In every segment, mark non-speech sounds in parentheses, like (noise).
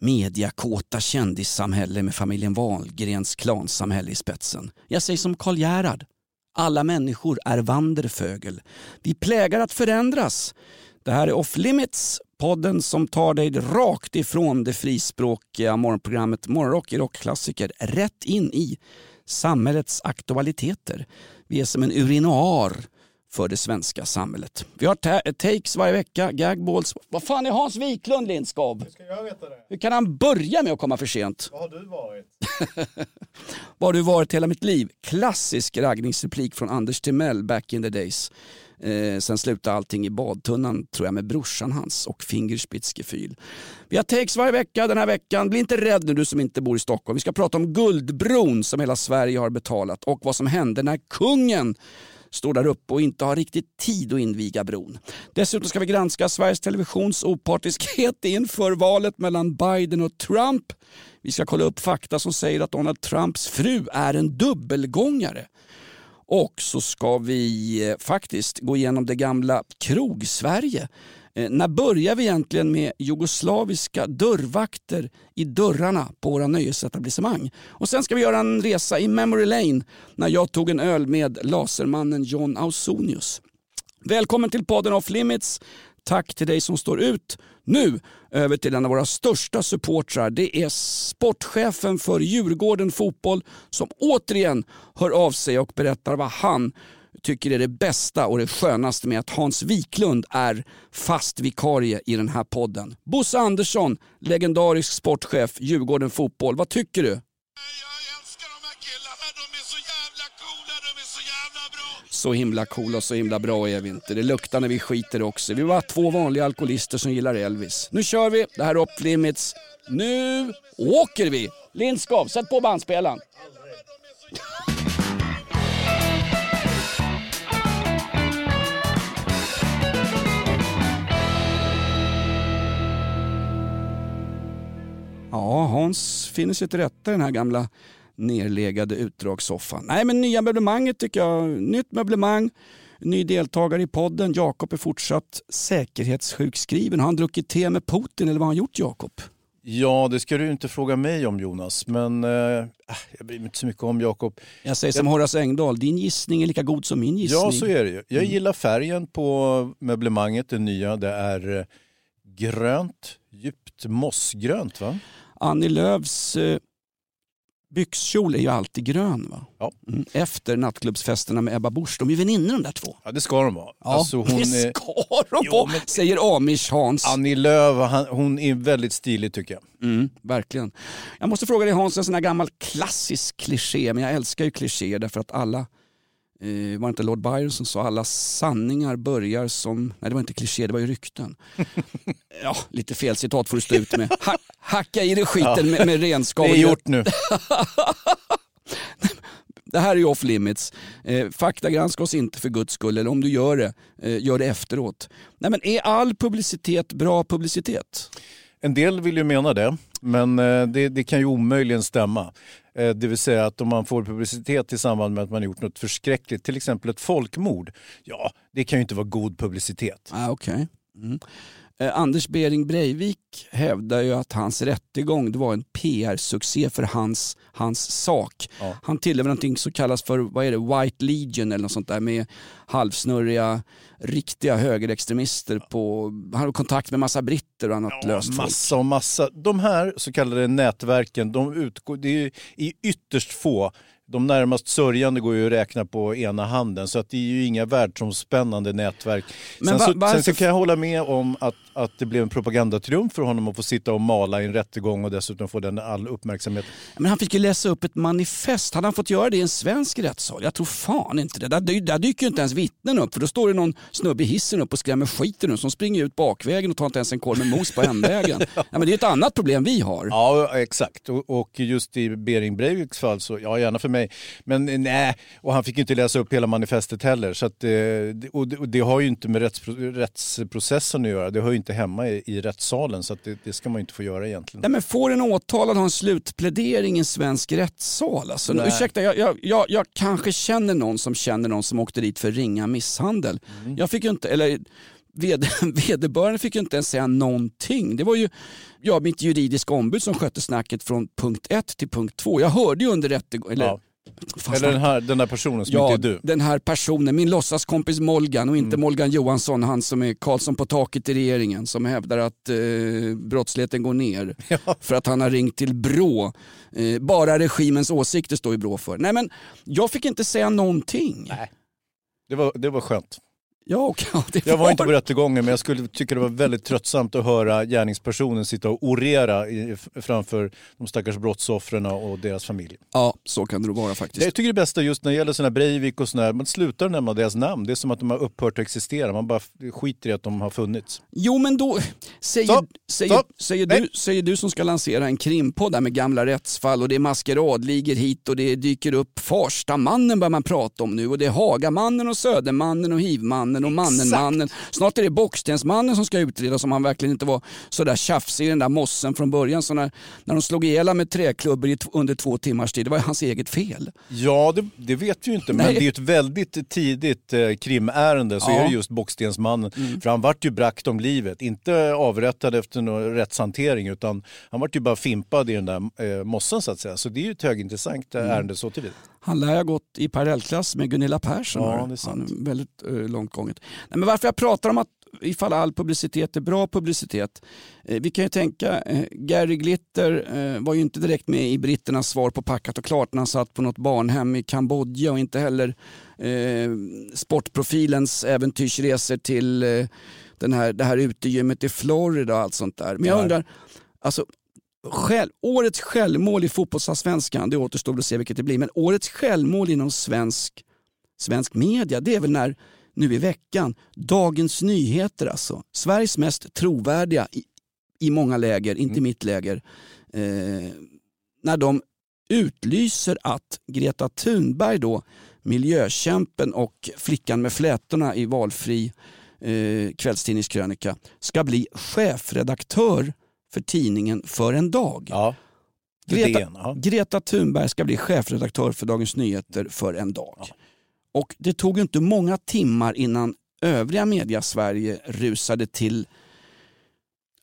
mediakåta kändissamhälle med familjen Wahlgrens klansamhälle i spetsen. Jag säger som Karl Gerhard. Alla människor är vanderfögel. Vi plägar att förändras. Det här är Off Limits, podden som tar dig rakt ifrån det frispråkiga morgonprogrammet Morgonrock i rockklassiker rätt in i samhällets aktualiteter. Vi är som en urinoar för det svenska samhället. Vi har ta- takes varje vecka, gagballs. Vad fan är Hans Wiklund Lindskov? Ska jag veta det? Hur kan han börja med att komma för sent? Vad har du varit? (laughs) Var har du varit hela mitt liv? Klassisk raggningsreplik från Anders Timell back in the days. Eh, sen slutade allting i badtunnan tror jag med brorsan hans och Fingerspitzgefühl. Vi har takes varje vecka den här veckan. Bli inte rädd nu du som inte bor i Stockholm. Vi ska prata om Guldbron som hela Sverige har betalat och vad som hände när kungen står där uppe och inte har riktigt tid att inviga bron. Dessutom ska vi granska Sveriges Televisions opartiskhet inför valet mellan Biden och Trump. Vi ska kolla upp fakta som säger att Donald Trumps fru är en dubbelgångare. Och så ska vi eh, faktiskt gå igenom det gamla krog-Sverige. Eh, när börjar vi egentligen med jugoslaviska dörrvakter i dörrarna på våra nöjesetablissemang? Och sen ska vi göra en resa i memory lane när jag tog en öl med lasermannen John Ausonius. Välkommen till podden Off Limits. Tack till dig som står ut. Nu över till en av våra största supportrar. Det är sportchefen för Djurgården Fotboll som återigen hör av sig och berättar vad han tycker är det bästa och det skönaste med att Hans Wiklund är fast vikarie i den här podden. Bosse Andersson, legendarisk sportchef, Djurgården Fotboll. Vad tycker du? Jag älskar de här killarna, de är så jävla coola, de är så jävla bra. Så himla cool och så himla bra är vi inte. Det luktar när vi skiter också. Vi var två vanliga alkoholister som gillar Elvis. Nu kör vi, det här är Off Limits. Nu åker vi! Lindskov, sätt på bandspelaren. Ja, Hans finner sig till rätta i den här gamla nerlegade utdragssoffan. Nej, men nya möblemanget tycker jag. Nytt möblemang, ny deltagare i podden. Jakob är fortsatt säkerhetssjukskriven. Har han druckit te med Putin eller vad har han gjort Jakob? Ja, det ska du inte fråga mig om Jonas, men eh, jag bryr mig inte så mycket om Jakob. Jag säger som Horace Engdahl, din gissning är lika god som min gissning. Ja, så är det ju. Jag gillar färgen på möblemanget, det nya. Det är eh, grönt, djupt mossgrönt va? Annie Lööfs eh, byxkjol är ju alltid grön. Va? Ja. Mm. Efter nattklubbsfesterna med Ebba Busch. De är ju väninnor de där två. Ja, det ska de vara. Ja, Alltså, hon det är, ska de Jo, vara, säger Amish Hans. Annie Lööf, han, hon är väldigt stilig tycker jag. Mm, verkligen. Jag måste fråga dig Hans, en sån här gammal klassisk kliché, men jag älskar ju klichéer därför att alla, eh, var det inte Lord Byron som sa alla sanningar börjar som, nej det var inte kliché, det var ju rykten. (laughs) ja, lite fel citat får du stå ut med. Ha, hacka i dig skiten med, med renskav. Det är gjort nu. (laughs) Det här är ju off limits. Eh, faktagranska oss inte för guds skull, eller om du gör det, eh, gör det efteråt. Nej men är all publicitet bra publicitet? En del vill ju mena det, men eh, det, det kan ju omöjligen stämma. Eh, det vill säga att om man får publicitet i samband med att man gjort något förskräckligt, till exempel ett folkmord, ja, det kan ju inte vara god publicitet. Ah, okay. Mm. Eh, Anders Bering Breivik hävdar ju att hans rättegång det var en PR-succé för hans, hans sak. Ja. Han tillhör någonting som kallas för vad är det, White Legion eller något sånt där med halvsnurriga riktiga högerextremister på, han har kontakt med massa britter och annat löst folk. Massa och massa. De här så kallade nätverken, de utgår, det är i ytterst få de närmast sörjande går ju att räkna på ena handen så att det är ju inga världsomspännande nätverk. Men sen, va- så, varför- sen så kan jag hålla med om att, att det blev en propagandatriumf för honom att få sitta och mala i en rättegång och dessutom få den all uppmärksamhet. Men han fick ju läsa upp ett manifest. Hade han fått göra det i en svensk rättssal? Jag tror fan inte det. Där, där dyker ju inte ens vittnen upp för då står det någon snubbe i hissen upp och skrämmer skiten ur som springer ut bakvägen och tar inte ens en korv med mos på hemvägen. (laughs) ja, men det är ett annat problem vi har. Ja, exakt. Och, och just i Bering Breiviks fall så, ja gärna för mig. Men eh, nej, och han fick inte läsa upp hela manifestet heller. Så att, eh, och, det, och det har ju inte med rättspro, rättsprocessen att göra. Det hör ju inte hemma i, i rättssalen så det, det ska man ju inte få göra egentligen. Nej, men får en åtalad ha en slutplädering i en svensk rättssal? Alltså, Nej. ursäkta, jag, jag, jag, jag kanske känner någon som känner någon som åkte dit för ringa misshandel. Mm. Jag fick ju inte, eller ved, (laughs) vederbörande fick ju inte ens säga någonting. Det var ju ja, mitt juridiska ombud som skötte snacket från punkt 1 till punkt 2. Jag hörde ju under rättegången, eller, Ja. Fan, Eller den här, den här personen som Ja, inte är du. den här personen, min låtsaskompis Molgan och inte Mm. Molgan Johansson, han som är Karlsson på taket i regeringen som hävdar att eh, brottsligheten går ner (laughs) för att han har ringt till BRÅ. Eh, bara regimens åsikter står ju BRÅ för. Nej men jag fick inte säga någonting. Nej. Det var, det var skönt. Ja, och, (laughs) ja, Jag var inte på rättegången men jag skulle tycka det var väldigt tröttsamt att höra gärningspersonen sitta och orera i, framför de stackars brottsoffren och deras familj. Ja, så kan det nog vara faktiskt. Jag tycker det bästa just när det gäller såna Breivik och sådana här, man slutar nämna deras namn. Det är som att de har upphört att existera. Man bara skiter i att de har funnits. Jo men då, säger, Stopp, säger, stopp, säger, du, säger du som ska lansera en krimpodd där med gamla rättsfall och det är maskeradligor hit och det dyker upp Farstamannen börjar man prata om nu och det är Hagamannen och Södermannen och Hivmannen och Mannenmannen. Snart är det Bockstensmannen som ska utredas om han verkligen inte var sådär tjafsig i den där mossen från början. Så när, när de slog ihjäl med träklubbor under två timmars tid, det var hans eget fel. Ja, det, det vet vi ju inte. Men Nej. det är ett väldigt tidigt eh, krimärende så Ja. är det just Bockstensmannen. För han vart ju brakt om livet. Inte avrättad efter någon rättshantering utan han vart ju bara fimpad i den där eh, mossen så att säga. Så det är ju ett högintressant eh, ärende så tillvida. Han lär ha gått i parallellklass med Gunilla Persson. Ja, det är sant. Han väldigt eh, långt gånget. Nej, men varför jag pratar om att ifall all publicitet är bra publicitet. Eh, vi kan ju tänka, eh, Gary Glitter eh, var ju inte direkt med i britternas svar på Packat och klart när han satt på något barnhem i Kambodja och inte heller eh, sportprofilens äventyrsresor till eh, den här, det här utegymmet i Florida och allt sånt där. Men jag undrar, alltså Själv, årets självmål i fotbollsallsvenskan, det återstår att se vilket det blir, men årets självmål inom svensk, svensk media, det är väl när, nu i veckan, Dagens Nyheter alltså, Sveriges mest trovärdiga i, i många läger, inte mitt läger, eh, när de utlyser att Greta Thunberg då, miljökämpen och flickan med flätorna i valfri eh, kvällstidningskrönika, ska bli chefredaktör för tidningen för en dag. Ja. Greta, DN, ja. Greta Thunberg ska bli chefredaktör för Dagens Nyheter för en dag. Och det tog inte många timmar innan övriga media Sverige rusade till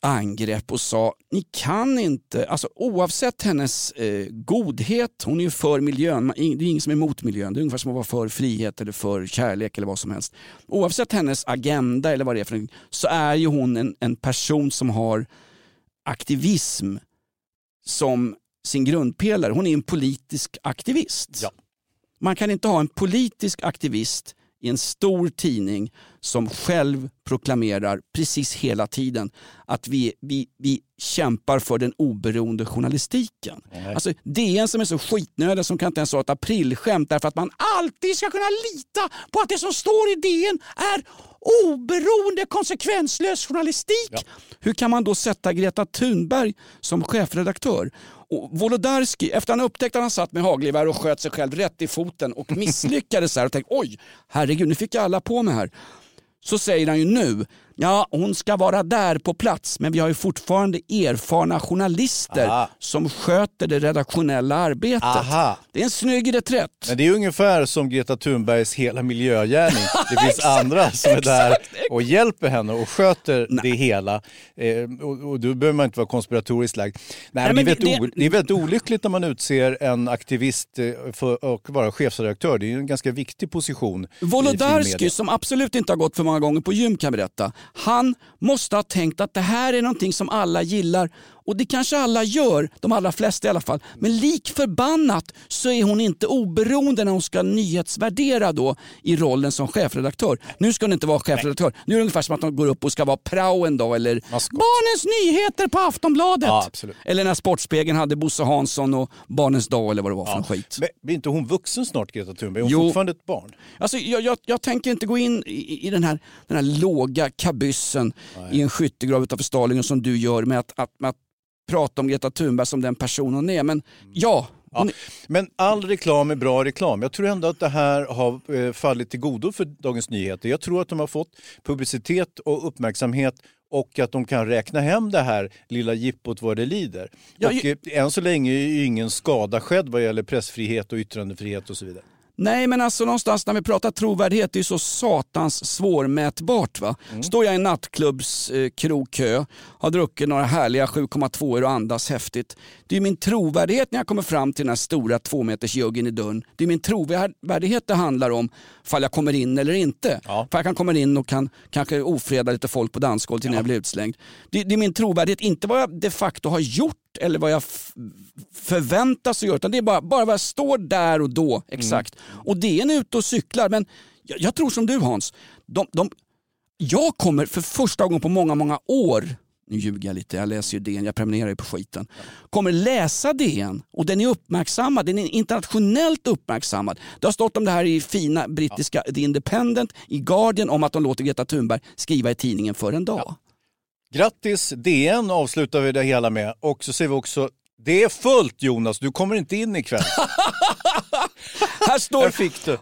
angrepp och sa ni kan inte, alltså oavsett hennes eh, godhet, hon är ju för miljön, det är ingen som är emot miljön, det är ungefär som att vara för frihet eller för kärlek eller vad som helst. Oavsett hennes agenda eller vad det är för så är ju hon en, en person som har aktivism som sin grundpelare. Hon är en politisk aktivist. Ja. Man kan inte ha en politisk aktivist i en stor tidning som själv proklamerar precis hela tiden att vi, vi, vi kämpar för den oberoende journalistiken. Alltså DN som är så skitnödiga som kan inte ens ha ett aprilskämt därför att man alltid ska kunna lita på att det som står i DN är oberoende konsekvenslös journalistik. Hur kan man då sätta Greta Thunberg som chefredaktör? Och Wolodarski, efter han upptäckte att han satt med hagelgevär och sköt sig själv rätt i foten och misslyckades här och tänkte oj, herregud nu fick jag alla på mig här. Så säger han ju nu, ja hon ska vara där på plats men vi har ju fortfarande erfarna journalister Aha. som sköter det redaktionella arbetet. Aha. Det är en snygg reträtt. Men det är ungefär som Greta Thunbergs hela miljögärning. (laughs) Det finns andra som är där och hjälper henne och sköter det hela. Eh, och, och då behöver man inte vara konspiratoriskt lagd. Nej, Nej, men det, är det- det är väldigt olyckligt när man utser en aktivist eh, för att vara chefredaktör. Det är ju en ganska viktig position. Wolodarski som absolut inte har gått för många gånger på gym kan berätta. Han måste ha tänkt att det här är någonting som alla gillar. Och det kanske alla gör, de allra flesta i alla fall. Men lik förbannat så är hon inte oberoende när hon ska nyhetsvärdera då i rollen som chefredaktör. Nu ska hon inte vara chefredaktör. Nu är det ungefär som att hon går upp och ska vara prao en dag eller Maskot. Barnens Nyheter på Aftonbladet. Ja. Eller när Sportspegeln hade Bosse Hansson och Barnens dag eller vad det var för en skit. Men blir inte hon vuxen snart Greta Thunberg? Är hon Jo. fortfarande ett barn? Alltså, jag, jag, jag tänker inte gå in i, i den, här, den här låga kabyssen i en skyttegrav utanför Stalin som du gör med att, att, med att prata om Greta Thunberg som den person hon är. Men ja, hon, Men all reklam är bra reklam. Jag tror ändå att det här har eh, fallit till godo för Dagens Nyheter. Jag tror att de har fått publicitet och uppmärksamhet och att de kan räkna hem det här lilla jippot vad det lider. Ja, och ju- eh, än så länge är ju ingen skada skedd vad gäller pressfrihet och yttrandefrihet och så vidare. Nej men alltså någonstans när vi pratar trovärdighet, det är ju så satans svårmätbart. Va? Står jag i en nattklubbs eh, har druckit några härliga 7,2 och andas häftigt. Det är min trovärdighet när jag kommer fram till den här stora två meters juggen i dörren. Det är min trovärdighet det handlar om, fall jag kommer in eller inte. Ja. För jag kan komma in och kan kanske ofreda lite folk på dansgolvet innan jag blir utslängd. Det, det är min trovärdighet, inte vad jag de facto har gjort eller vad jag förväntas göra. Utan det är bara, bara vad jag står där och då exakt. Och det är en ute och cyklar. Men jag, jag tror som du Hans. De, de, jag kommer för första gången på många, många år nu ljuger jag lite, jag läser ju DN, jag prenumererar ju på skiten. Kommer läsa DN och den är uppmärksammad, den är internationellt uppmärksammad. Det har stått om det här i fina brittiska The Independent, i Guardian om att de låter Greta Thunberg skriva i tidningen för en dag. Grattis DN avslutar vi det hela med och så ser vi också det är fullt Jonas, du kommer inte in ikväll. (laughs) Här står.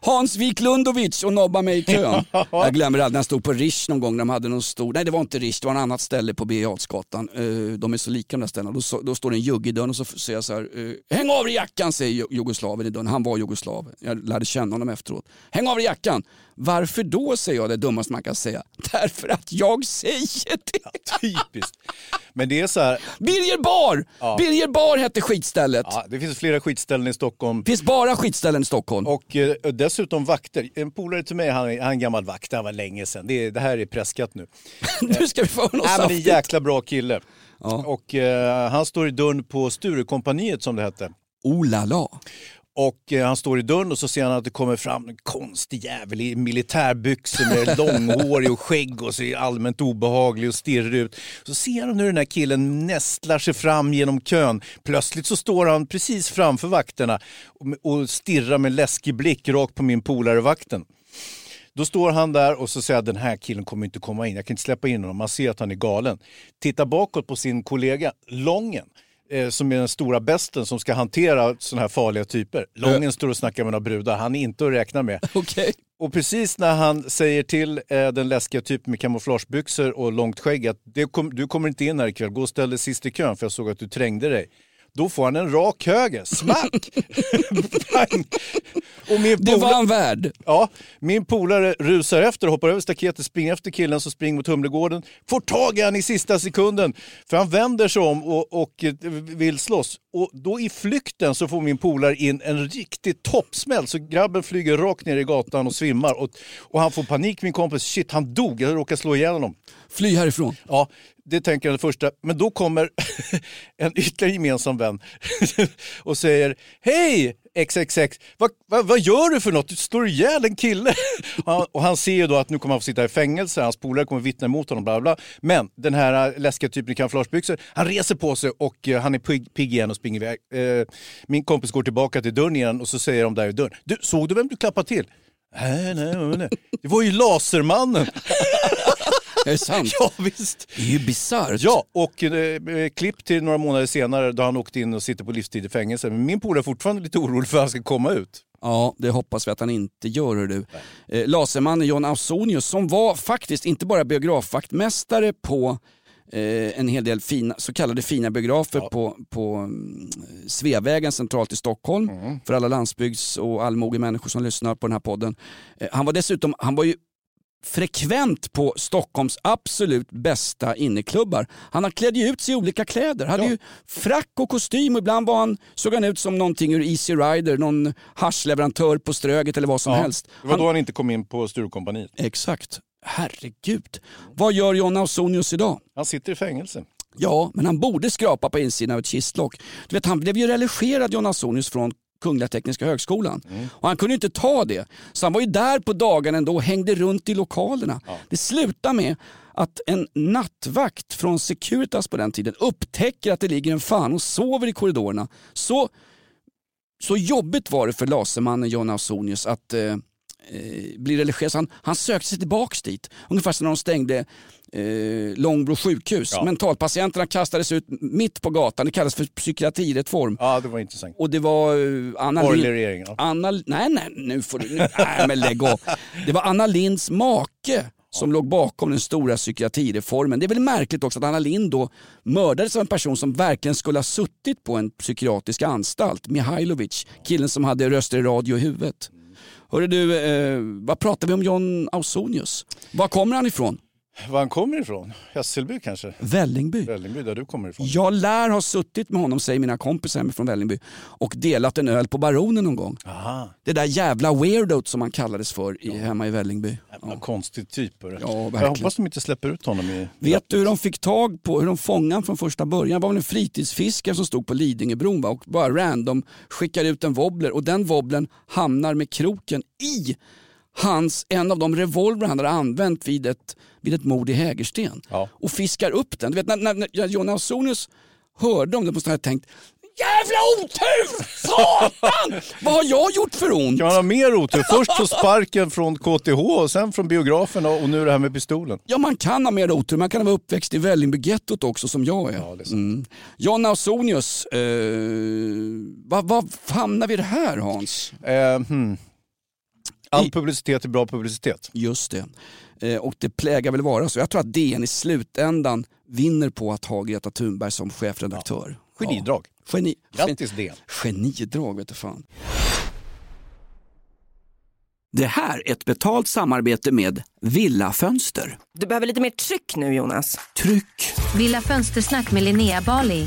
Hans Wiklundovic och nobbar mig i kön. (laughs) Jag glömmer aldrig när jag stod på Rish någon gång när de hade någon stor, nej det var inte Rish, det var en annat ställe på Birger. Eh, De är så lika de där ställena. Då, då står det en jugge i dörren och så säger jag så här, eh, häng av dig jackan säger ju- jugoslaven i dörren. Han var jugoslav, jag lärde känna honom efteråt. Häng av dig jackan! Varför då säger jag det dummaste man kan säga. (laughs) Därför att jag säger det. Typiskt. Men det är så här, Birger Bar! Birger Bar hette skitstället. ja, det finns flera skitställen i Stockholm finns bara skitställen i Stockholm. och eh, dessutom vakter. En polare till mig, han är, han är en gammal vakt, det var länge sedan. Det, det här är preskat nu. (laughs) nu ska vi få något Nej, men det är en jäkla bra kille. Ja. Och eh, han står i dörren på Sturekompaniet som det hette. Oh la la. Och eh, han står i dörren och så ser han att det kommer fram en konstig jävel i militärbyxor med (laughs) långhårig och skägg och ser allmänt obehaglig och stirrar ut. Så ser han hur den här killen nästlar sig fram genom kön. Plötsligt så står han precis framför vakterna och, och stirrar med läskig blick rakt på min polare vakten. Då står han där och så säger den här killen kommer inte komma in, jag kan inte släppa in honom, man ser att han är galen. Tittar bakåt på sin kollega Lången, eh, som är den stora besten som ska hantera sådana här farliga typer. Lången står och snackar med några brudar, han är inte att räkna med. (laughs) Okej. Och precis när han säger till eh, den läskiga typen med kamouflagebyxor och långt skägg att kom, du kommer inte in här ikväll, gå och ställ dig sist i kön för jag såg att du trängde dig. Då får han en rak höger, smack! (laughs) Och min Det var en värld. Ja, min polare rusar efter, hoppar över staketet, springer efter killen som springer mot Humlegården. Får tag i han i sista sekunden, för han vänder sig om och, och eh, vill slåss. Och då i flykten så får min polare in en riktig toppsmäll, så grabben flyger rakt ner i gatan och svimmar. Och, och han får panik, min kompis. Shit, han dog, jag råkade slå ihjäl honom. Fly härifrån. Ja, det tänker jag det första. Men då kommer (laughs) en ytterligare gemensam vän (laughs) och säger Hej XXX, vad, vad, vad gör du för något? Du slår ihjäl en kille. (laughs) Och han, och han ser ju då att nu kommer han få sitta i fängelse, hans polare kommer vittna emot honom, bla bla. Men den här äh, läskiga typen i kamouflagebyxor, han reser på sig och äh, han är pigg, igen och springer iväg. Äh, min kompis går tillbaka till dörren igen och så säger de där i dörren, du, såg du vem du klappade till? Nej, nej, nej. Det var ju Lasermannen. Är det sant? (laughs) ja, visst. Det är ju bisarrt. Ja, och eh, klipp till några månader senare då han åkte in och sitter på livstid i fängelse. Men min polare är fortfarande lite orolig för att han ska komma ut. Ja, det hoppas vi att han inte gör. hör Du. Eh, Lasermannen John Ausonius som var faktiskt inte bara biografvaktmästare på eh, en hel del fina, så kallade fina biografer på, på mm, Sveavägen centralt i Stockholm. För alla landsbygds och allmogemänniskor som lyssnar på den här podden. Eh, han var dessutom, han var ju frekvent på Stockholms absolut bästa inneklubbar. Han klädde ju ut sig i olika kläder. hade Ja. ju frack och kostym och ibland var han, såg han ut som någonting ur Easy Rider, någon haschleverantör på Ströget eller vad som helst. Det var då han inte kom in på Sturecompagniet. Exakt. Herregud. Vad gör John Ausonius idag? Han sitter i fängelse. Ja, men han borde skrapa på insidan av ett kistlock. Du vet, han blev ju religerad John Ausonius från Kungliga Tekniska Högskolan. Och han kunde inte ta det. Så han var ju där på dagen ändå och hängde runt i lokalerna. Det slutar med att en nattvakt från Securitas på den tiden upptäcker att det ligger en fan och sover i korridorerna. Så, så jobbigt var det för lasermannen John Ausonius att eh, eh, bli religiös. Han, han sökte sig tillbaks dit. Ungefär som när de stängde eh, Långbro sjukhus. Ja. Mentalpatienterna kastades ut mitt på gatan. Det kallas för psykiatrireform. Ja, det var intressant. Och det var eh, Anna Borgerlig Lind... regering. Ja. Anna... Nej, nej, nu får du... Nu... Nej, men lägg av. Det var Anna Linds make som låg bakom den stora psykiatrireformen. Det är väl märkligt också att Anna Lind då mördades av en person som verkligen skulle ha suttit på en psykiatrisk anstalt. Mihailovic, killen som hade röster i radio i huvudet. Hörru du, eh, vad pratar vi om John Ausonius? Var kommer han ifrån? Var han kommer ifrån? Hässelby kanske? Vällingby. Vällingby, där du kommer ifrån. Jag lär ha suttit med honom, säger mina kompisar hemifrån Vällingby, och delat en öl på Baronen någon gång. Aha. Det där jävla weirdoet som han kallades för i, hemma i Vällingby. Ja. Konstig typ. Ja, Jag verkligen. hoppas de inte släpper ut honom i... Vet du hur de fick tag på, hur de fångade honom från första början? Det var väl en fritidsfiskare som stod på Lidingöbron va? och bara random skickar ut en wobbler och den wobblen hamnar med kroken i hans, en av de revolver han hade använt vid ett, vid ett mord i Hägersten. Ja. Och fiskar upp den. Du vet när, när, när John Ausonius hörde om det måste han ha tänkt Jävla otur! Satan! Vad har jag gjort för ont? Kan man ha mer otur? Först få sparken från KTH och sen från biografen och nu det här med pistolen. Ja, man kan ha mer otur. Man kan ha varit uppväxt i Vällingbygettot också som jag är. Ja, det är mm. John Ausonius, eh, vad, vad hamnar vi i det här Hans? Eh, hmm. All publicitet är bra publicitet. Just det. Eh, och det plägar väl vara så. Jag tror att DN i slutändan vinner på att ha Greta Thunberg som chefredaktör. Genidrag. Ja. Geni, Grattis DN. Genidrag vet du fan. Det här är ett betalt samarbete med Villa Fönster. Du behöver lite mer tryck nu Jonas. Tryck! Villa Fönstersnack med Linnea Bali.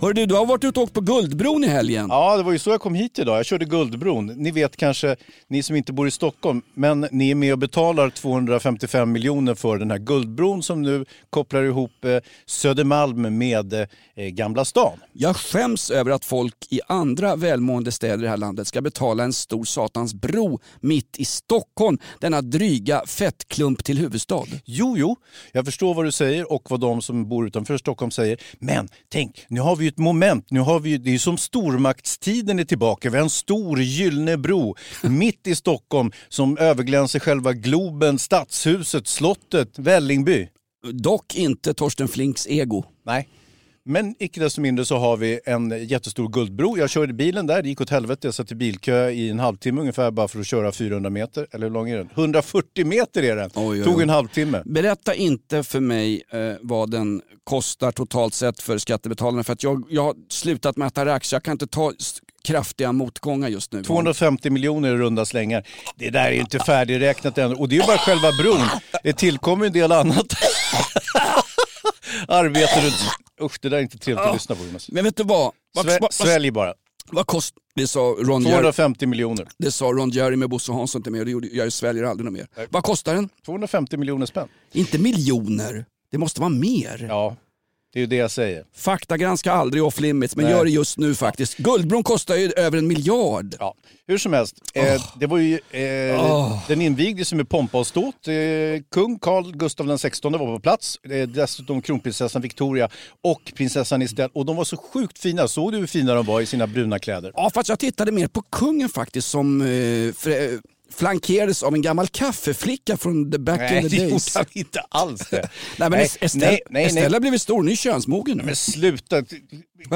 Hör du, du har varit ute och åkt på Guldbron i helgen. Ja, det var ju så jag kom hit idag. Jag körde Guldbron. Ni vet kanske, ni som inte bor i Stockholm, men ni är med och betalar 255 miljoner för den här Guldbron som nu kopplar ihop eh, Södermalm med eh, Gamla stan. Jag skäms över att folk i andra välmående städer i det här landet ska betala en stor satans bro mitt i Stockholm, denna dryga fettklump till huvudstad. Jo, jo, jag förstår vad du säger och vad de som bor utanför Stockholm säger. Men tänk, nu har vi ju ett moment. Nu har vi det är som stormaktstiden är tillbaka. Vi har en stor gyllene bro mitt i Stockholm som överglänser själva Globen, Stadshuset, slottet, Vällingby. Dock inte Torsten Flinks ego. Nej. Men icke desto mindre så har vi en jättestor guldbro. Jag körde bilen där, det gick åt helvete. Jag satt i bilkö i en halvtimme ungefär bara för att köra 400 meter. Eller hur lång är den? 140 meter är den! Oj, oj, Tog oj. en halvtimme. Berätta inte för mig eh, vad den kostar totalt sett för skattebetalarna för att jag, jag har slutat mäta rax. Jag kan inte ta kraftiga motgångar just nu. 250 miljoner i runda slängar. Det där är inte färdigräknat än. Och det är ju bara själva bron. Det tillkommer en del annat (laughs) arbete runt... Usch, det där är inte trevligt att lyssna på Jonas. Men vet du vad? Vad, Svä, vad, svälj bara. vad kost, det sa Ron Jerry, 250 miljoner. det sa Ron Jerry med Bosse Hansson till mig och det gjorde, jag sväljer aldrig något mer. Vad kostar den? 250 miljoner spänn. Inte miljoner. Det måste vara mer. Ja, det är ju det jag säger. Fakta granskar aldrig off limits men Nej. gör det just nu faktiskt. Guldbron kostar ju över en miljard. Ja, hur som helst, eh, det var ju, eh, Åh. den invigdes med pompa och ståt. Eh, kung Carl den 16 var på plats, eh, dessutom kronprinsessan Victoria och prinsessan Estelle. Och de var så sjukt fina, såg du hur fina de var i sina bruna kläder? Ja, fast jag tittade mer på kungen faktiskt som eh, eh, flankerades av en gammal kaffeflicka från the back Nej, in the det (laughs) gjorde days. han inte alls det. (laughs) Nej, men Nej, Estelle, nej, nej, Estelle nej. har blivit stor, ny könsmogen nu. Men sluta,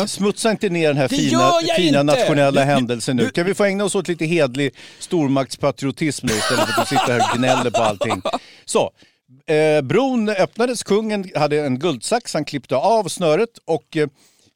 smutsa inte ner den här Det fina, fina inte. nationella Du- händelsen nu. Kan vi få ägna oss åt lite hedlig stormaktspatriotism nu istället för att du sitter här och gnäller på allting. Så, eh, bron öppnades, kungen hade en guldsax, han klippte av snöret och eh,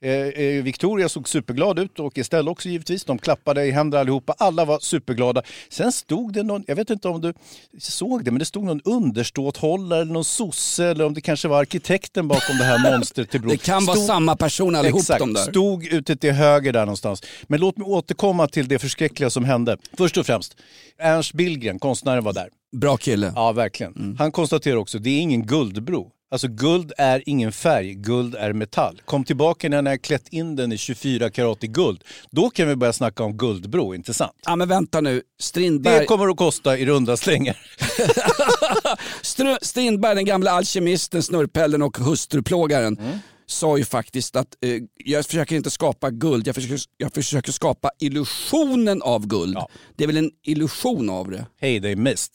Eh, Victoria såg superglad ut och Estelle också givetvis. De klappade i händer allihopa. Alla var superglada. Sen stod det någon, jag vet inte om du såg det, men det stod någon underståthållare eller någon sosse eller om det kanske var arkitekten bakom det här monstret till (laughs) bron. Det kan vara Stod- samma person allihop Exakt, de där. stod ute till höger där någonstans. Men låt mig återkomma till det förskräckliga som hände. Först och främst, Ernst Billgren, konstnären var där. Bra kille. Ja, verkligen. Han konstaterar också, det är ingen guldbro. Alltså guld är ingen färg, guld är metall. Kom tillbaka när ni har klätt in den i 24 karat i guld. Då kan vi börja snacka om guldbro, inte sant? Ja men vänta nu, Strindberg, Det kommer att kosta i runda slängar. (laughs) Str- Strindberg den gamla alkemisten, snurrpellen och hustruplågaren Mm. sa ju faktiskt att eh, jag försöker inte skapa guld, jag försöker, jag försöker skapa illusionen av guld. Det är väl en illusion av det? Hej, they missed.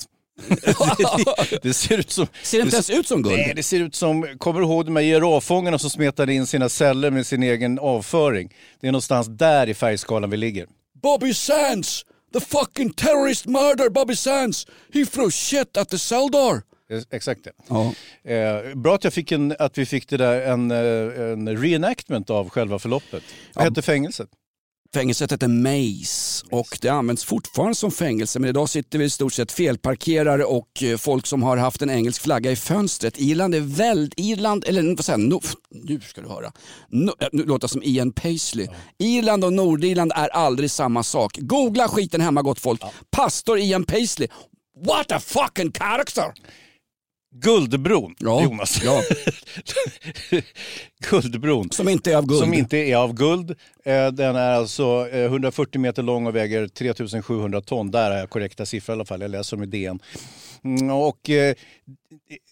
Det, det ser ut som... Ser det inte ens ut som guld? Nej, det ser ut som, kommer du ihåg de här girafångarna som smetade in sina celler med sin egen avföring? Det är någonstans där i färgskalan vi ligger. Bobby Sands! The fucking terrorist murder Bobby Sands! He threw shit at the Seldar! Eh, Exakt det. Ja. Eh, bra att, jag fick en, att vi fick det där, en, eh, en reenactment av själva förloppet. Vad hette fängelset? Fängelset heter Maze och det används fortfarande som fängelse men idag sitter vi i stort sett felparkerare och eh, folk som har haft en engelsk flagga i fönstret. Irland är väldigt, Irland, eller vad säger no, nu ska du höra, no, nu låter som Ian Paisley. Irland och Nordirland är aldrig samma sak. Googla skiten hemma gott folk. Pastor Ian Paisley, what a fucking character! Guldbron, Ja, Jonas. ja. (laughs) Guldbron. Som inte är av guld. Som inte är av guld. Eh, Den är alltså eh, 140 meter lång och väger 3700 ton. Där jag korrekta siffror i alla fall. Jag läser dem i DN. Mm, och eh,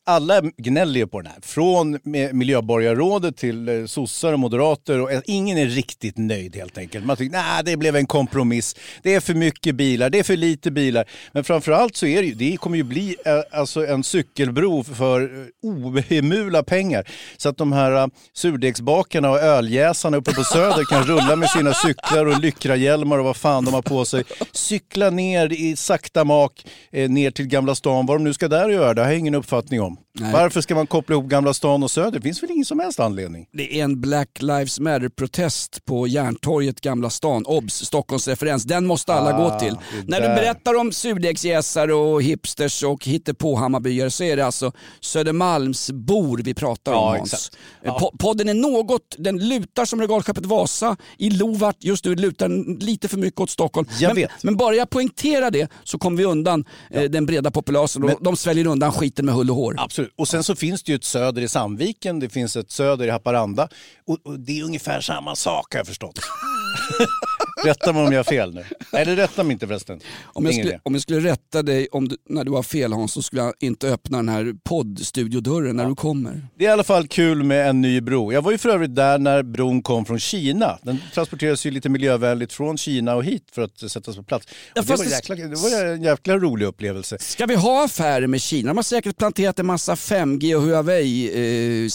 alla gnäller ju på den här. Från miljöborgarrådet till eh, sossar och moderater. Och eh, ingen är riktigt nöjd helt enkelt. Man tycker att det blev en kompromiss. Det är för mycket bilar, det är för lite bilar. Men framförallt så är det ju, det kommer ju bli alltså en cykelbro för ohemula pengar. Så att de här surdegsbakarna och öljäsarna uppe på Söder kan rulla med sina cyklar och lyckrahjälmar och vad fan de har på sig. Cykla ner i sakta mak ner till Gamla stan. Vad de nu ska där och göra, det har jag ingen uppfattning om. Varför ska man koppla ihop Gamla stan och Söder? Det finns väl ingen som helst anledning? Det är en Black Lives Matter-protest på Järntorget, Gamla stan. Obs! Stockholmsreferens. Den måste alla Ah, gå till. När du berättar om surdegsjäsare och hipsters och hittepå-Hammarbyare så är det alltså Södermalmsbor vi pratar om Ja, Hans. exakt. Eh, po- Podden är något, den lutar som regalskeppet Vasa i Lovart. Just nu lutar lite för mycket åt Stockholm. Jag men, vet. men bara jag poängterar det så kommer vi undan eh, den breda populasen och de sväljer undan skiten med hull och hår. Absolut. Och sen så finns det ju ett söder i Sandviken, det finns ett söder i Haparanda. Och, och det är ungefär samma sak har jag förstått. (laughs) rätta mig om jag har fel nu. Nej, det rättar mig inte förresten. Om jag, Ingen skulle, idé. om jag skulle rätta dig om du, när du har fel Hans så skulle jag inte öppna den här poddstudiodörren när du kommer. Det är i alla fall kul med en ny bro. Jag var ju för övrigt där när bron kom från Kina. Den transporteras ju lite miljövänligt från Kina och hit för att sättas på plats. Ja, Och det, fast var det- jäkla, det var en jäkla rolig upplevelse. Ska vi ha affärer med Kina? De har säkert planterat en massa 5G och Huawei eh,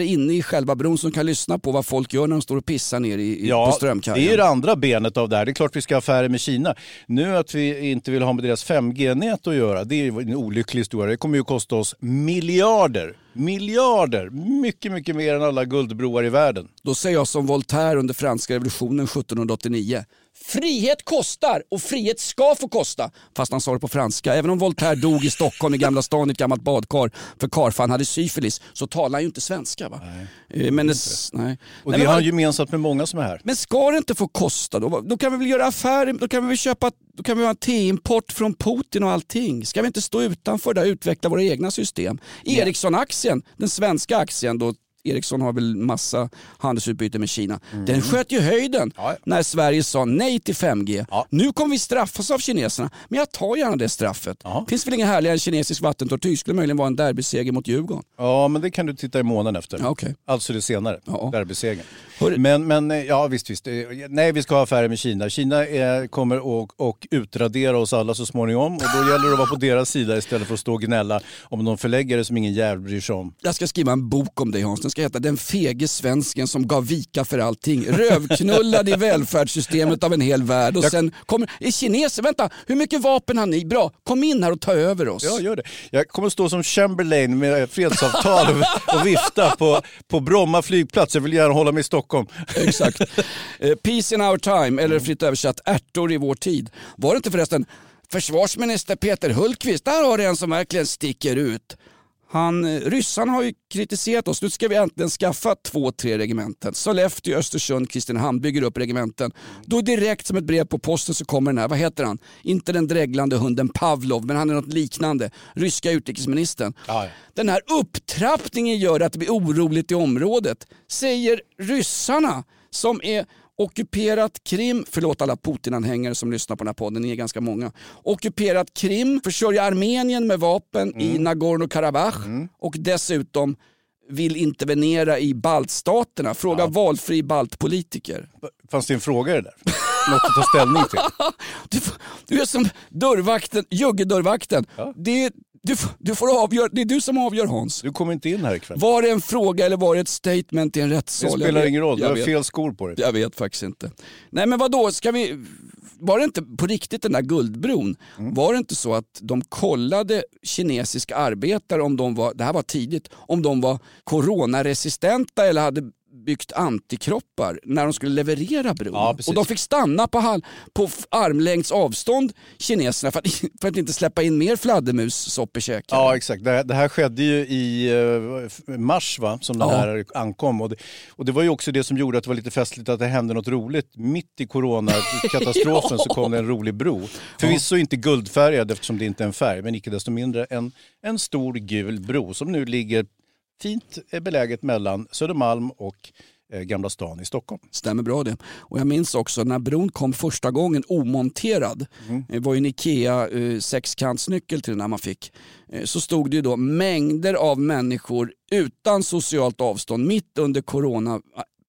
inne i själva bron som kan lyssna på vad folk gör när de står och pissar ner i, i, på Ja, Strömkajen. det är ju det andra benet av det här. Det är klart vi ska ha affärer med Kina. Nu att vi inte vill ha med deras 5G-nät att göra, det är en olycklig historia. Det kommer ju kosta oss miljarder. Miljarder! Mycket, mycket mer än alla guldbroar i världen. Då säger jag som Voltaire under franska revolutionen 1789. Frihet kostar och frihet ska få kosta. Fast han sa det på franska. Även om Voltaire dog i Stockholm i Gamla stan i ett gammalt badkar för karfan hade syfilis så talar han ju inte svenska. Va? Nej. Men, det, nej. Och Nej, det men har han gemensamt med många som är här. Men ska det inte få kosta då? Då kan vi väl göra affärer, då kan vi väl köpa, då kan vi ha en T-import från Putin och allting. Ska vi inte stå utanför där och utveckla våra egna system? Ericsson-aktien, den svenska aktien då, Ericsson har väl massa handelsutbyte med Kina. Den sköt ju höjden Mm. Ja, när Sverige sa nej till 5G. Ja. Nu kommer vi straffas av kineserna, men jag tar gärna det straffet. Ja. Finns väl inga härligare än kinesisk vattentortyr, skulle möjligen vara en derbyseger mot Djurgården. Ja, men det kan du titta i månen efter. Ja, okej. Alltså det senare, Ja. derbysegern. Men, men eh, ja visst, visst. Eh, Nej, vi ska ha affärer med Kina. Kina är, kommer att och utradera oss alla så småningom och då gäller det att vara på deras sida istället för att stå och gnälla om någon förläggare som ingen jävel bryr sig om. Jag ska skriva en bok om dig Hans. Den ska heta Den fege svensken som gav vika för allting. Rövknullad i (laughs) välfärdssystemet av en hel värld. Och sen kommer, är kineser, vänta, hur mycket vapen har ni? Bra, kom in här och ta över oss. Ja, gör det. Jag kommer stå som Chamberlain med fredsavtal och, och vifta på, på Bromma flygplats. Jag vill gärna hålla mig i Stockholm. (laughs) Exakt. Eh, Peace in our time, eller fritt översatt ärtor i vår tid. Var det inte förresten försvarsminister Peter Hultqvist, där har du en som verkligen sticker ut. Han, eh, ryssarna har ju kritiserat oss, nu ska vi äntligen skaffa två, tre regementen. Sollefteå, Östersund, Kristinehamn bygger upp regementen. Då direkt som ett brev på posten så kommer den här, vad heter han? Inte den dreglande hunden Pavlov, men han är något liknande. Ryska utrikesministern. Ja. Den här upptrappningen gör att det blir oroligt i området, säger ryssarna som är ockuperat Krim, förlåt alla Putin-anhängare som lyssnar på den här podden, ni är ganska många. Ockuperat Krim, försörjer Armenien med vapen i Nagorno-Karabach och dessutom vill intervenera i baltstaterna. Fråga valfri baltpolitiker. Fanns det en fråga i det där? Något att ta ställning till? (laughs) Du, du är som dörrvakten, juggedörrvakten. Det, är- du, du får avgöra, det är du som avgör Hans. Du kommer inte in här ikväll. Var det en fråga eller var det ett statement i en Det rättssal? Jag spelar vet- ingen roll, du har fel skor på dig. Jag vet faktiskt inte. Nej men vad då ska vi... Var det inte på riktigt den där guldbron, Mm. var det inte så att de kollade kinesiska arbetare om de var, det här var tidigt, om de var coronaresistenta eller hade byggt antikroppar när de skulle leverera bron. Ja, och de fick stanna på, hal- på armlängds avstånd, kineserna, för att, för att inte släppa in mer fladdermussoppor Ja exakt, det här, det här skedde ju i eh, mars va, som den Ja. här ankom. Och det, och det var ju också det som gjorde att det var lite festligt att det hände något roligt. Mitt i coronakatastrofen (laughs) så kom det en rolig bro. Förvisso inte guldfärgad eftersom det inte är en färg, men icke desto mindre en, en stor gul bro som nu ligger fint eh, beläget mellan Södermalm och eh, Gamla stan i Stockholm. Stämmer bra det. Och jag minns också när bron kom första gången omonterad. Det var ju en Ikea eh, sexkantsnyckel till den här man fick. Eh, så stod det ju då mängder av människor utan socialt avstånd mitt under corona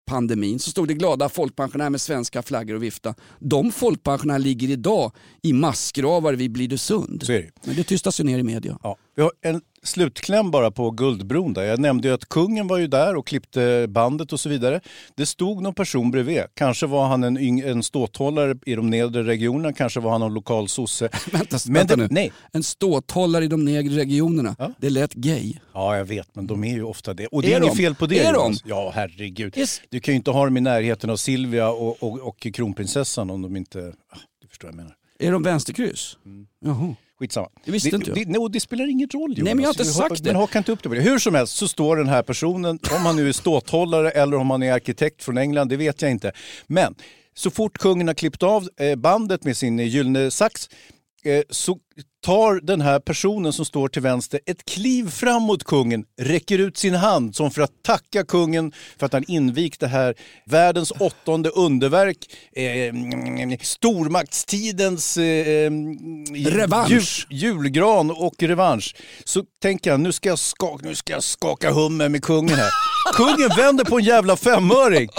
pandemin så stod det glada folkpensionärer med svenska flaggor och vifta. De folkpensionärerna ligger idag i massgravar vid Blidösund. Men det tystas ju ner i media. Ja. Vi har en slutkläm bara på Guldbron där. Jag nämnde ju att kungen var ju där och klippte bandet och så vidare. Det stod någon person bredvid. Kanske var han en, yng- en ståthållare i de nedre regionerna, kanske var han någon lokal sosse. (laughs) Vänta, Men vänta det- nu. nej. En ståthållare i de nedre regionerna. Det lät gay. Ja, jag vet, men de är ju ofta det. Och det Är är, inget de? fel på det. Är de? Ja, herregud. Du kan ju inte ha dem i närheten av Silvia och, och, och kronprinsessan om de inte... Ah, Du förstår vad jag menar. Är de vänsterkryss? Jaha. Skitsamma. Det visste inte jag. det, no, det spelar ingen roll Jonas. Nej, men jag har inte sagt det. Men haka inte upp det på det. Hur som helst så står den här personen, om han nu är ståthållare eller om han är arkitekt från England, det vet jag inte. Men så fort kungen har klippt av eh, bandet med sin gyllene sax eh, så tar den här personen som står till vänster ett kliv fram mot kungen, räcker ut sin hand som för att tacka kungen för att han invigt det här världens åttonde underverk, eh, stormaktstidens eh, Revansch. Jul, julgran och revansch. Så tänker jag, nu ska jag skaka, nu ska jag skaka hummer med kungen här. Kungen vänder på en jävla femöring.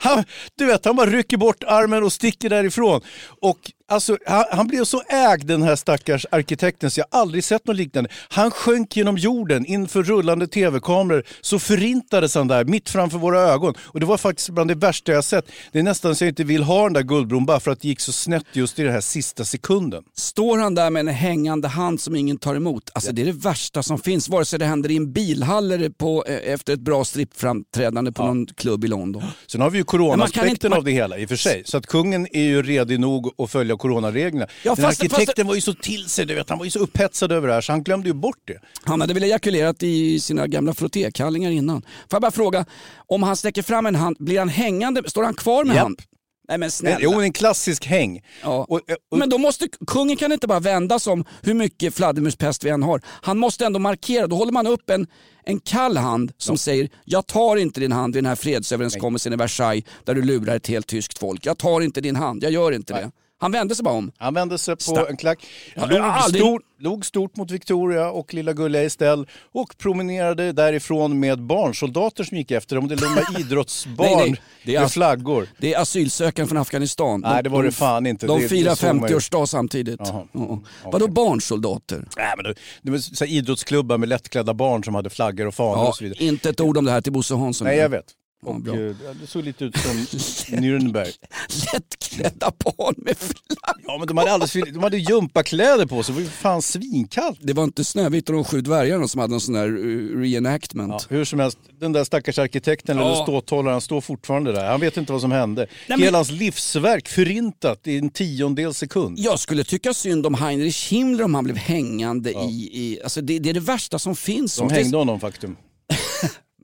Han, du vet, han bara rycker bort armen och sticker därifrån. Och alltså, han, han blev så ägd den här stackars arkitekten så jag har aldrig sett något liknande. Han sjönk genom jorden inför rullande tv-kameror. Så förintades han där mitt framför våra ögon. Och det var faktiskt bland det värsta jag sett. Det är nästan så jag inte vill ha den där guldbron bara för att det gick så snett just i den här sista sekunden. Står han där med en hängande hand som ingen tar emot? Alltså det är det värsta som finns, vare sig det händer i en bilhall eller på, eh, efter ett bra strippframträdande på någon klubb i London. Sen har vi ju coronaaspekten inte- av det hela i och för sig. Så att kungen är ju redig nog att följa coronareglerna. Ja, Den fast- arkitekten fast- var ju så till sig, du vet, han var ju så upphetsad över det här så han glömde ju bort det. Han hade väl ejakulerat i sina gamla frottékallingar innan. Får jag bara fråga, om han sträcker fram en hand, blir han hängande? Står han kvar med Japp. hand? Nej men snälla. Jo, en klassisk häng. Ja. Och, och, Men då måste, kungen kan inte bara vända som hur mycket fladdermuspest vi än har. Han måste ändå markera, då håller man upp en, en kall hand som säger jag tar inte din hand vid den här fredsöverenskommelsen i Versailles där du lurar ett helt tyskt folk. Jag tar inte din hand, jag gör inte det. Han vände sig bara om. Han vände sig på Sta- en klack, log, aldrig- stort, log stort mot Victoria och lilla gulliga Estelle och promenerade därifrån med barnsoldater som gick efter dem. Det låg med (laughs) idrottsbarn Nej, nej, det är med flaggor. Det är asylsökande från Afghanistan. Nej, det var de, det fan inte. De firar det såg man ju. 50-årsdag samtidigt. Jaha. Ja. Vadå barnsoldater? Nej, men det, det var så idrottsklubbar med lättklädda barn som hade flaggor och fanor Ja, och så vidare. inte ett ord om det här till Bosse Hansson. Nej, jag vet. Ja, Och, bra. eh, det såg lite ut som Nürnberg. (laughs) Lättklädda barn med flagg. Ja, men de hade, alldeles, de hade gympakläder på sig. Det var ju fan svinkallt. Det var inte Snövit och de sju dvärgarna som hade en sån där uh, reenactment. Ja, hur som helst, den där stackars arkitekten eller Ja. ståthållaren står fortfarande där. Han vet inte vad som hände. men- Hela hans livsverk förintat i en tiondel sekund. Jag skulle tycka synd om Heinrich Himmler om han blev hängande i... i alltså det, det är det värsta som finns. De hängde honom faktum.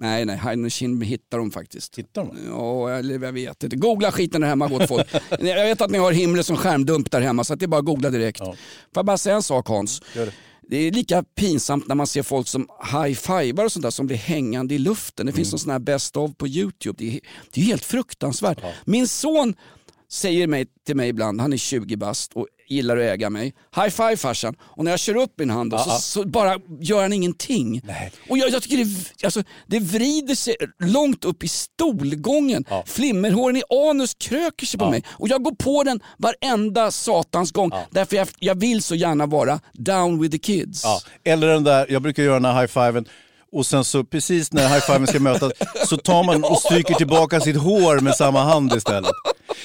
Nej, nej, Himmler hittar de faktiskt. Hittar de? Ja, eller jag vet inte. Googla skiten där hemma gott folk. (laughs) jag vet att ni har Himmler som skärmdump där hemma så att det är bara att googla direkt. Får jag bara säga en sak Hans? Gör det. Det är lika pinsamt när man ser folk som high-fivar och sånt där som blir hängande i luften. Det finns någon sån här best of på YouTube. Det är, det är helt fruktansvärt. Min son säger mig, till mig ibland, han är 20 bast och gillar att äga mig. High five farsan. Och när jag kör upp min hand då, så, så bara gör han ingenting. Och jag, jag tycker det, alltså, det vrider sig långt upp i stolgången. Flimmerhåren i anus kröker sig på mig. Och jag går på den varenda satans gång. Därför jag, jag vill så gärna vara down with the kids. Eller den där, jag brukar göra den här high-fiven och sen så precis när high-fiven ska mötas så tar man och stryker tillbaka sitt hår med samma hand istället.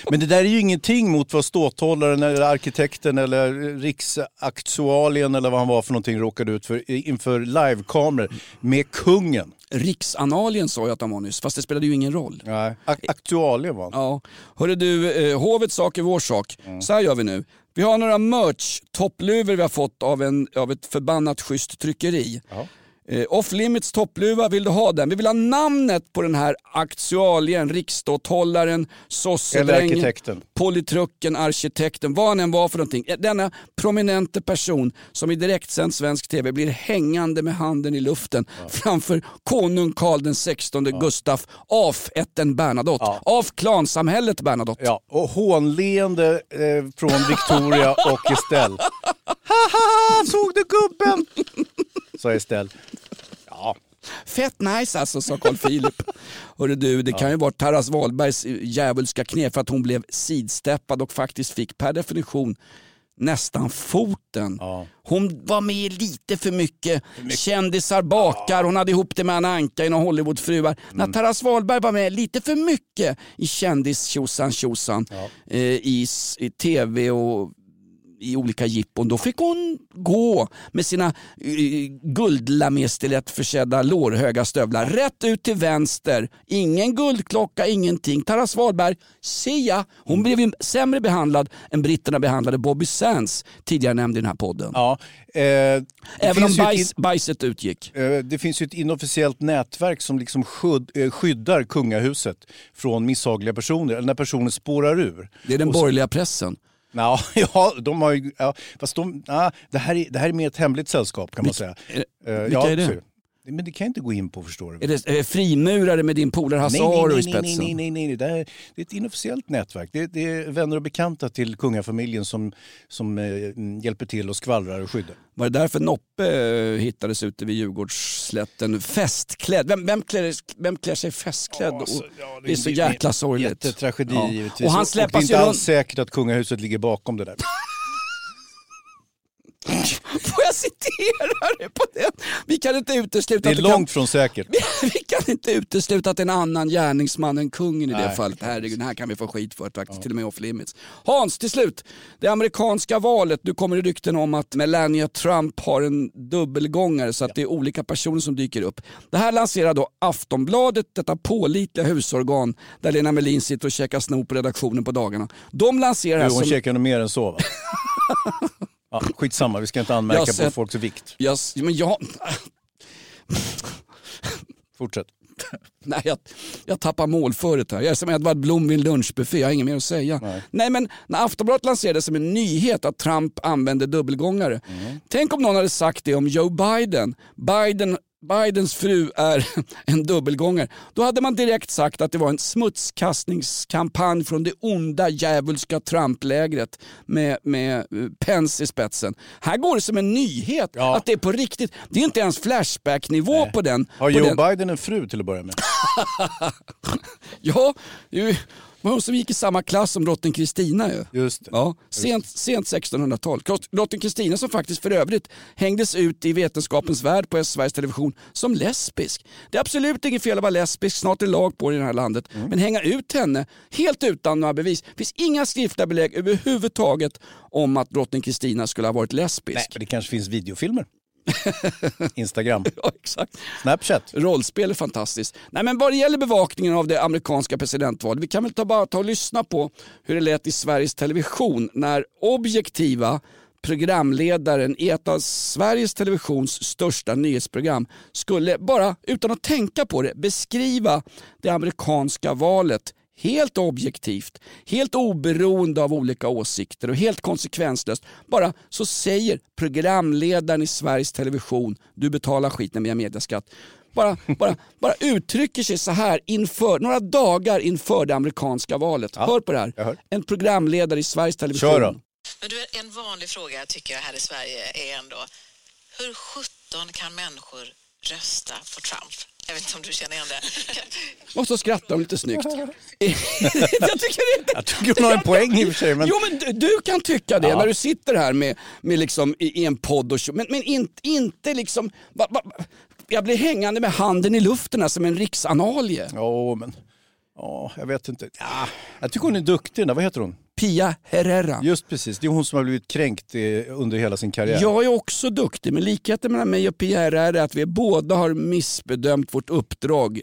Men det där är ju ingenting mot vad ståthållaren eller arkitekten eller riksaktualien eller vad han var för någonting råkade ut för inför livekameror med kungen. Riksanalien sa jag att han var nyss, fast det spelade ju ingen roll. Nej, ak- aktualien var han. Ja. Hörru du, eh, hovets sak är vår sak. Så här gör vi nu. Vi har några merch-toppluvor vi har fått av, en, av ett förbannat schysst tryckeri. Eh, Off Limits toppluva, vill du ha den? Vi vill ha namnet på den här aktualien, riksståthållaren, Eller sossedrängen, politrucken, arkitekten, vad han än var för någonting. Eh, Denna prominente person som i direktsänd svensk tv blir hängande med handen i luften framför konung Karl den 16 Gustaf af ätten Bernadotte, av klansamhället Bernadotte. Ja, och hånleende eh, från Victoria och Estelle. (laughs) Haha, såg du gubben? (laughs) Sa Estelle. Ja, Fett nice alltså, sa Carl Philip. Hörru du, det kan ju vara Taras Wahlbergs djävulska knep för att hon blev sidsteppad och faktiskt fick per definition nästan foten. Hon var med lite för mycket. Kändisar bakar, hon hade ihop det med Anna Anka i några Hollywoodfruar. När Taras Wahlberg var med lite för mycket i kändis tjosan tjosan eh, i, i tv och i olika jippon. Då fick hon gå med sina uh, guldlamestilett-försedda lårhöga stövlar rätt ut till vänster. Ingen guldklocka, ingenting. Taras Wahlberg, see ya. Hon blev sämre behandlad än britterna behandlade Bobby Sands, tidigare nämnd i den här podden. Ja, eh, Även om bajs, bajset utgick. Eh, Det finns ju ett inofficiellt nätverk som liksom skydd, eh, skyddar kungahuset från misshagliga personer, eller när personer spårar ur. Det är den borgerliga pressen. Ja, (laughs) ja, de har ju, ja, fast de, ja, det, här är, det här är mer ett hemligt sällskap kan man säga. Eh, vilka ja, är det? Men det kan jag inte gå in på förstår du. Är det, är det frimurare med din polare Hasse i nej, spetsen? nej, nej, nej, nej, nej. Det, är, det är ett inofficiellt nätverk. Det är, det är vänner och bekanta till kungafamiljen som, som eh, hjälper till och skvallrar och skyddar. Var det därför Noppe eh, hittades ute vid Djurgårdsslätten festklädd? Vem, vem, klär, vem klär sig festklädd? Och- det är så jäkla sorgligt. Jättetragedi Ja. givetvis. Och han och det är släppas inte alls runt... säkert att kungahuset ligger bakom det där. (laughs) (laughs) Får jag citera det på det? Vi kan inte utesluta Det är långt från säkert. (laughs) Vi kan inte utesluta att en annan gärningsman än kungen i det Nej. fallet. Herregud, den här kan vi få skit för faktiskt, till och med off limits. Hans, till slut. Det amerikanska valet. Nu kommer det rykten om att Melania Trump har en dubbelgångare så att det är olika personer som dyker upp. Det här lanserar då Aftonbladet, detta pålitliga husorgan där Lena Melin sitter och käkar snop på redaktionen på dagarna. De lanserar det Du, här hon som... käkar nog mer än så va? (laughs) Ja, skitsamma, vi ska inte anmärka Jag på sett- folks vikt. Jag, men jag, Fortsätt. (laughs) Nej, jag, jag tappar målföret här. Jag är som Edvard Blom vid en lunchbuffé, jag har inget mer att säga. Nej. men när Aftonbladet lanserade som en nyhet att Trump använde dubbelgångare. Tänk om någon hade sagt det om Joe Biden. Biden Bidens fru är (laughs) en dubbelgångare. Då hade man direkt sagt att det var en smutskastningskampanj från det onda djävulska Trump-lägret med, med eh, Pence i spetsen. Här går det som en nyhet att det är på riktigt. Det är inte ens Flashback-nivå på den. Har Joe den. Biden en fru till att börja med? (laughs) Ja, ju- var hon som gick i samma klass som drottning Kristina ju. Just det. Ja, sent, sent 1600-tal. Drottning Kristina som faktiskt för övrigt hängdes ut i Vetenskapens värld på Sveriges Television som lesbisk. Det är absolut inget fel att vara lesbisk, snart är lag på det i det här landet. Mm. Men hänga ut henne helt utan några bevis. Det finns inga skriftliga belägg överhuvudtaget om att drottning Kristina skulle ha varit lesbisk. Nej, men det kanske finns videofilmer. (laughs) Instagram. (laughs) Ja, exakt. Snapchat. Rollspel är fantastiskt. Nej, men vad det gäller bevakningen av det amerikanska presidentvalet, vi kan väl ta, bara ta och lyssna på hur det lät i Sveriges Television när objektiva programledaren i ett av Sveriges Televisions största nyhetsprogram skulle bara utan att tänka på det beskriva det amerikanska valet helt objektivt, helt oberoende av olika åsikter och helt konsekvenslöst. Bara så säger programledaren i Sveriges Television, du betalar skiten via mediaskatt. Bara, bara, bara uttrycker sig så här inför, några dagar inför det amerikanska valet. Hör på det här. En programledare i Sveriges Television. Kör då. Men du, en vanlig fråga tycker jag här i Sverige är ändå hur 17 kan människor rösta på Trump? Jag vet inte om du känner igen det. (laughs) Och så skrattar hon lite snyggt. (laughs) jag tycker det Jag tycker hon har en poäng i och för sig. Men... Jo men du, du kan tycka det Ja. när du sitter här med, med liksom, i, i en podd och. Men, men in, inte liksom... Va, va, jag blir hängande med handen i luften här som en riksanalie. Ja, men... Ja, jag vet inte. Ja, jag tycker hon är duktig. Vad heter hon? Pia Herrera. Just precis. Det är hon som har blivit kränkt eh, under hela sin karriär. Jag är också duktig, men likheten mellan mig och Pierre är att vi båda har missbedömt vårt uppdrag.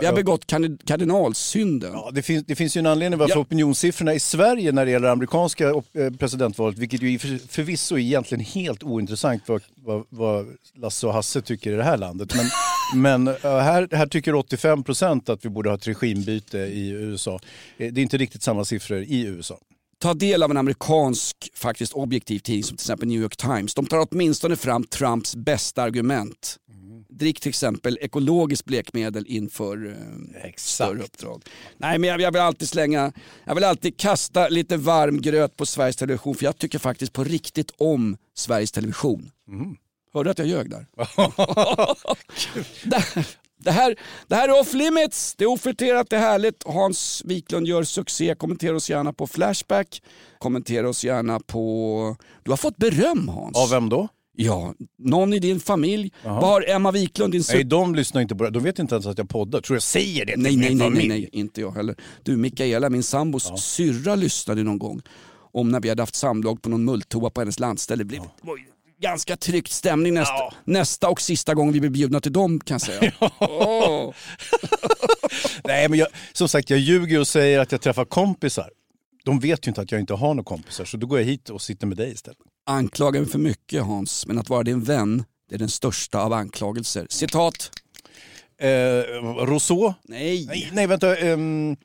Vi har begått kardin- kardinalsynden. Ja, det, finns, det finns ju en anledning varför Ja. opinionssiffrorna i Sverige när det gäller amerikanska eh, presidentvalet, vilket ju för, förvisso är egentligen helt ointressant vad, vad, vad Lasse och Hasse tycker i det här landet. Men, (laughs) men eh, här, här tycker 85 procent att vi borde ha ett regimbyte i USA. Eh, Det är inte riktigt samma siffror i USA. ta del av en amerikansk faktiskt objektiv tidning som till exempel New York Times. De tar åtminstone fram Trumps bästa argument. Drick till exempel ekologiskt blekmedel inför eh, större uppdrag. Nej men jag, jag vill alltid slänga, jag vill alltid kasta lite varm gröt på Sveriges Television för jag tycker faktiskt på riktigt om Sveriges Television. Hörde du att jag ljög där? (laughs) (laughs) Det här, det här är off limits, det är ofiltrerat, det är härligt. Hans Wiklund gör succé. Kommentera oss gärna på Flashback. Kommentera oss gärna på... Du har fått beröm Hans. Av vem då? Ja, någon i din familj. Jaha. Vad har Emma Wiklund, din Nej, de lyssnar inte på det. De vet inte ens att jag poddar. Tror jag säger det till Nej, min nej, nej, familj? nej, nej, inte jag heller. Du, Mikaela, min sambos syrra lyssnade någon gång om när vi hade haft samlag på någon mulltoa på hennes landställe. Det blev var ju ganska tryckt stämning nästa, nästa och sista gång vi blev bjudna till dem kan jag säga. (laughs) Åh. (laughs) Nej, men jag, som sagt, jag ljuger och säger att jag träffar kompisar. De vet ju inte att jag inte har några kompisar, så då går jag hit och sitter med dig istället. Anklagar mig för mycket Hans, men att vara din vän det är den största av anklagelser. Citat. Eh, Rousseau? Nej. Nej, nej vänta. ehm,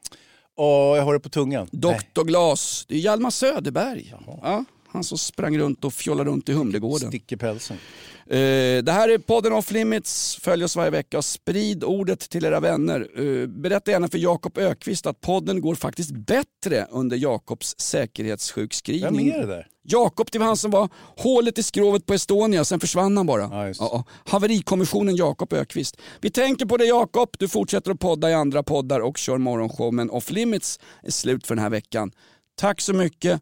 åh, jag har det på tungan. Doktor Glas. Det är Hjalmar Söderberg. Ja, han som sprang runt och fjollade runt i Humlegården. Stick i pälsen. Eh, det här är podden Off Limits. Följ oss varje vecka och sprid ordet till era vänner. Eh, berätta gärna för Jakob Ökvist att podden går faktiskt bättre under Jakobs säkerhetssjukskrivning. Vem är det där? Jakob, det var han som var hålet i skrovet på Estonia, sen försvann han bara. Ja, just. Ja, ja. Haverikommissionen Jakob Ökvist. Vi tänker på det Jakob, du fortsätter att podda i andra poddar och kör morgonshow, men Off Limits är slut för den här veckan. Tack så mycket,